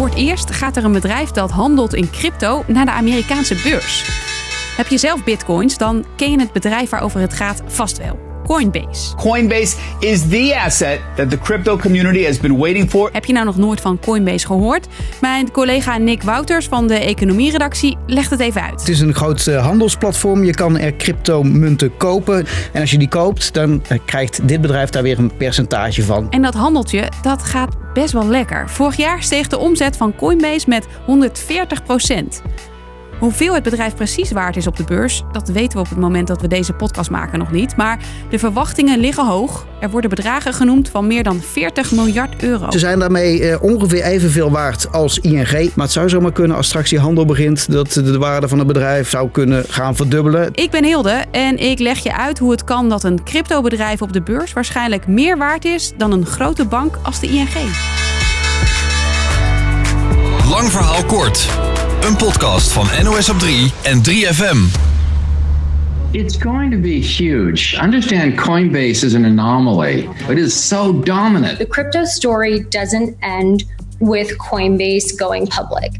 Voor het eerst gaat er een bedrijf dat handelt in crypto naar de Amerikaanse beurs. Heb je zelf bitcoins, dan ken je het bedrijf waarover het gaat vast wel. Coinbase. Coinbase is the asset that the crypto community has been waiting for. Heb je nou nog nooit van Coinbase gehoord? Mijn collega Nick Wouters van de economieredactie legt het even uit. Het is een groot eh, handelsplatform. Je kan er cryptomunten kopen. En als je die koopt, dan eh, krijgt dit bedrijf daar weer een percentage van. En dat handeltje, dat gaat best wel lekker. Vorig jaar steeg de omzet van Coinbase met 140 procent. Hoeveel het bedrijf precies waard is op de beurs, dat weten we op het moment dat we deze podcast maken nog niet. Maar de verwachtingen liggen hoog. Er worden bedragen genoemd van meer dan 40 miljard euro. Ze zijn daarmee eh, ongeveer evenveel waard als ING. Maar het zou zomaar kunnen als straks die handel begint dat de waarde van het bedrijf zou kunnen gaan verdubbelen. Ik ben Hilde en ik leg je uit hoe het kan dat een cryptobedrijf op de beurs waarschijnlijk meer waard is dan een grote bank als de ING. Lang verhaal kort. Een podcast van NOS op 3 en 3FM. It's going to be huge. Understand Coinbase is an anomaly. It is so dominant. The crypto story doesn't end with Coinbase going public.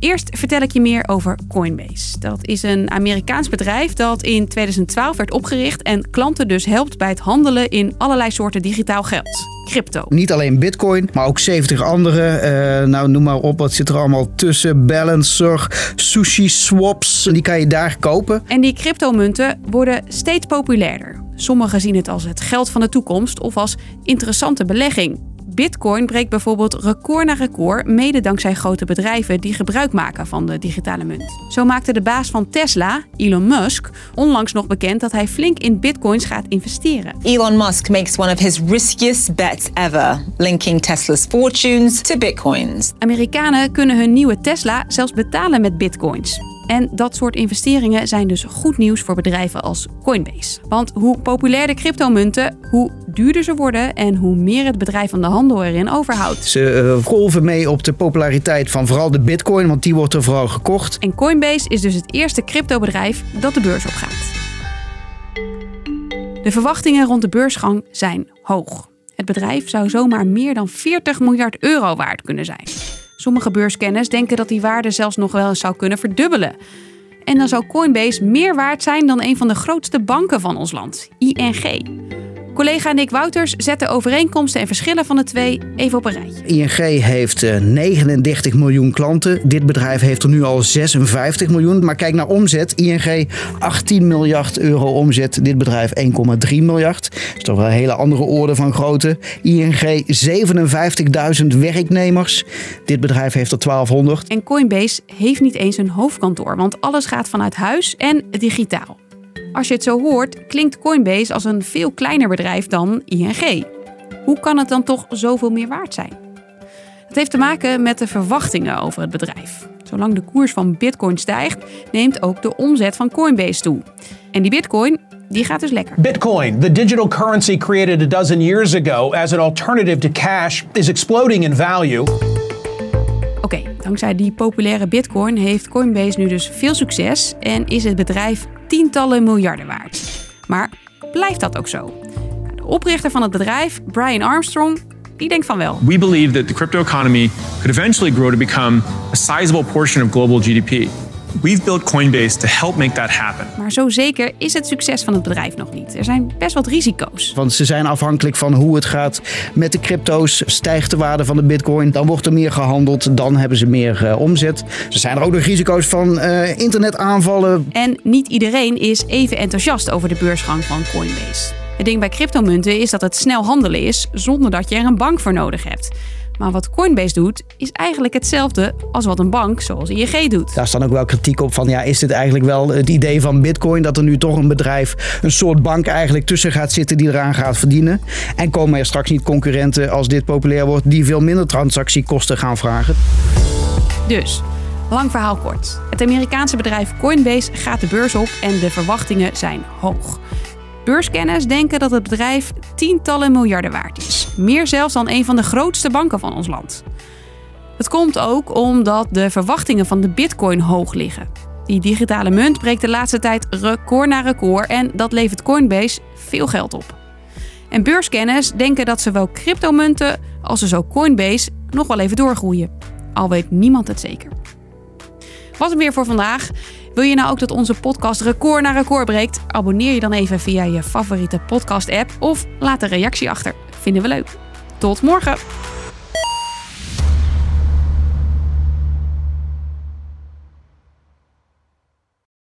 Eerst vertel ik je meer over Coinbase. Dat is een Amerikaans bedrijf dat in 2012 werd opgericht en klanten dus helpt bij het handelen in allerlei soorten digitaal geld. Crypto. Niet alleen Bitcoin, maar ook 70 andere. Uh, nou, noem maar op, wat zit er allemaal tussen? Balancer, sushi swaps, die kan je daar kopen. En die cryptomunten worden steeds populairder. Sommigen zien het als het geld van de toekomst of als interessante belegging. Bitcoin breekt bijvoorbeeld record na record, mede dankzij grote bedrijven die gebruik maken van de digitale munt. Zo maakte de baas van Tesla, Elon Musk, onlangs nog bekend dat hij flink in bitcoins gaat investeren. Elon Musk makes one of his riskiest bets ever, linking Tesla's fortunes to bitcoins. Amerikanen kunnen hun nieuwe Tesla zelfs betalen met bitcoins. En dat soort investeringen zijn dus goed nieuws voor bedrijven als Coinbase. Want hoe populair de cryptomunten, hoe duurder ze worden en hoe meer het bedrijf van de handel erin overhoudt. Ze uh, golven mee op de populariteit van vooral de bitcoin, want die wordt er vooral gekocht. En Coinbase is dus het eerste cryptobedrijf dat de beurs opgaat. De verwachtingen rond de beursgang zijn hoog. Het bedrijf zou zomaar meer dan 40 miljard euro waard kunnen zijn. Sommige beurskenners denken dat die waarde zelfs nog wel eens zou kunnen verdubbelen. En dan zou Coinbase meer waard zijn dan een van de grootste banken van ons land, ING. Collega Nick Wouters zet de overeenkomsten en verschillen van de twee even op een rijtje. ING heeft 39 eh, miljoen klanten. Dit bedrijf heeft er nu al 56 miljoen. Maar kijk naar omzet. ING 18 miljard euro omzet. Dit bedrijf 1,3 miljard. Dat is toch wel een hele andere orde van grootte. ING 57.000 werknemers. Dit bedrijf heeft er 1200. En Coinbase heeft niet eens een hoofdkantoor, want alles gaat vanuit huis en digitaal. Als je het zo hoort, klinkt Coinbase als een veel kleiner bedrijf dan ING. Hoe kan het dan toch zoveel meer waard zijn? Het heeft te maken met de verwachtingen over het bedrijf. Zolang de koers van Bitcoin stijgt, neemt ook de omzet van Coinbase toe. En die Bitcoin, die gaat dus lekker. Bitcoin, the digital currency created a dozen years ago as an alternative to cash, is exploding in value. Oké, dankzij die populaire Bitcoin heeft Coinbase nu dus veel succes en is het bedrijf tientallen miljarden waard. Maar blijft dat ook zo? De oprichter van het bedrijf, Brian Armstrong, die denkt van wel. We believe that the crypto economy could eventually grow to become a sizable portion of global GDP. We've built Coinbase to help make that happen. Maar zo zeker is het succes van het bedrijf nog niet. Er zijn best wat risico's. Want ze zijn afhankelijk van hoe het gaat met de crypto's. Stijgt de waarde van de bitcoin, dan wordt er meer gehandeld, dan hebben ze meer uh, omzet. Er zijn er ook nog risico's van uh, internetaanvallen. En niet iedereen is even enthousiast over de beursgang van Coinbase. Het ding bij cryptomunten is dat het snel handelen is zonder dat je er een bank voor nodig hebt. Maar wat Coinbase doet, is eigenlijk hetzelfde als wat een bank zoals ING doet. Daar staan ook wel kritiek op van, ja, is dit eigenlijk wel het idee van Bitcoin dat er nu toch een bedrijf, een soort bank eigenlijk tussen gaat zitten die eraan gaat verdienen? En komen er straks niet concurrenten als dit populair wordt die veel minder transactiekosten gaan vragen? Dus, lang verhaal kort. Het Amerikaanse bedrijf Coinbase gaat de beurs op en de verwachtingen zijn hoog. Beurskenners denken dat het bedrijf tientallen miljarden waard is. Meer zelfs dan een van de grootste banken van ons land. Het komt ook omdat de verwachtingen van de bitcoin hoog liggen. Die digitale munt breekt de laatste tijd record na record en dat levert Coinbase veel geld op. En beurskenners denken dat zowel cryptomunten als dus Coinbase nog wel even doorgroeien. al weet niemand het zeker. Was het weer voor vandaag? Wil je nou ook dat onze podcast record na record breekt? Abonneer je dan even via je favoriete podcast-app of laat een reactie achter. Vinden we leuk. Tot morgen!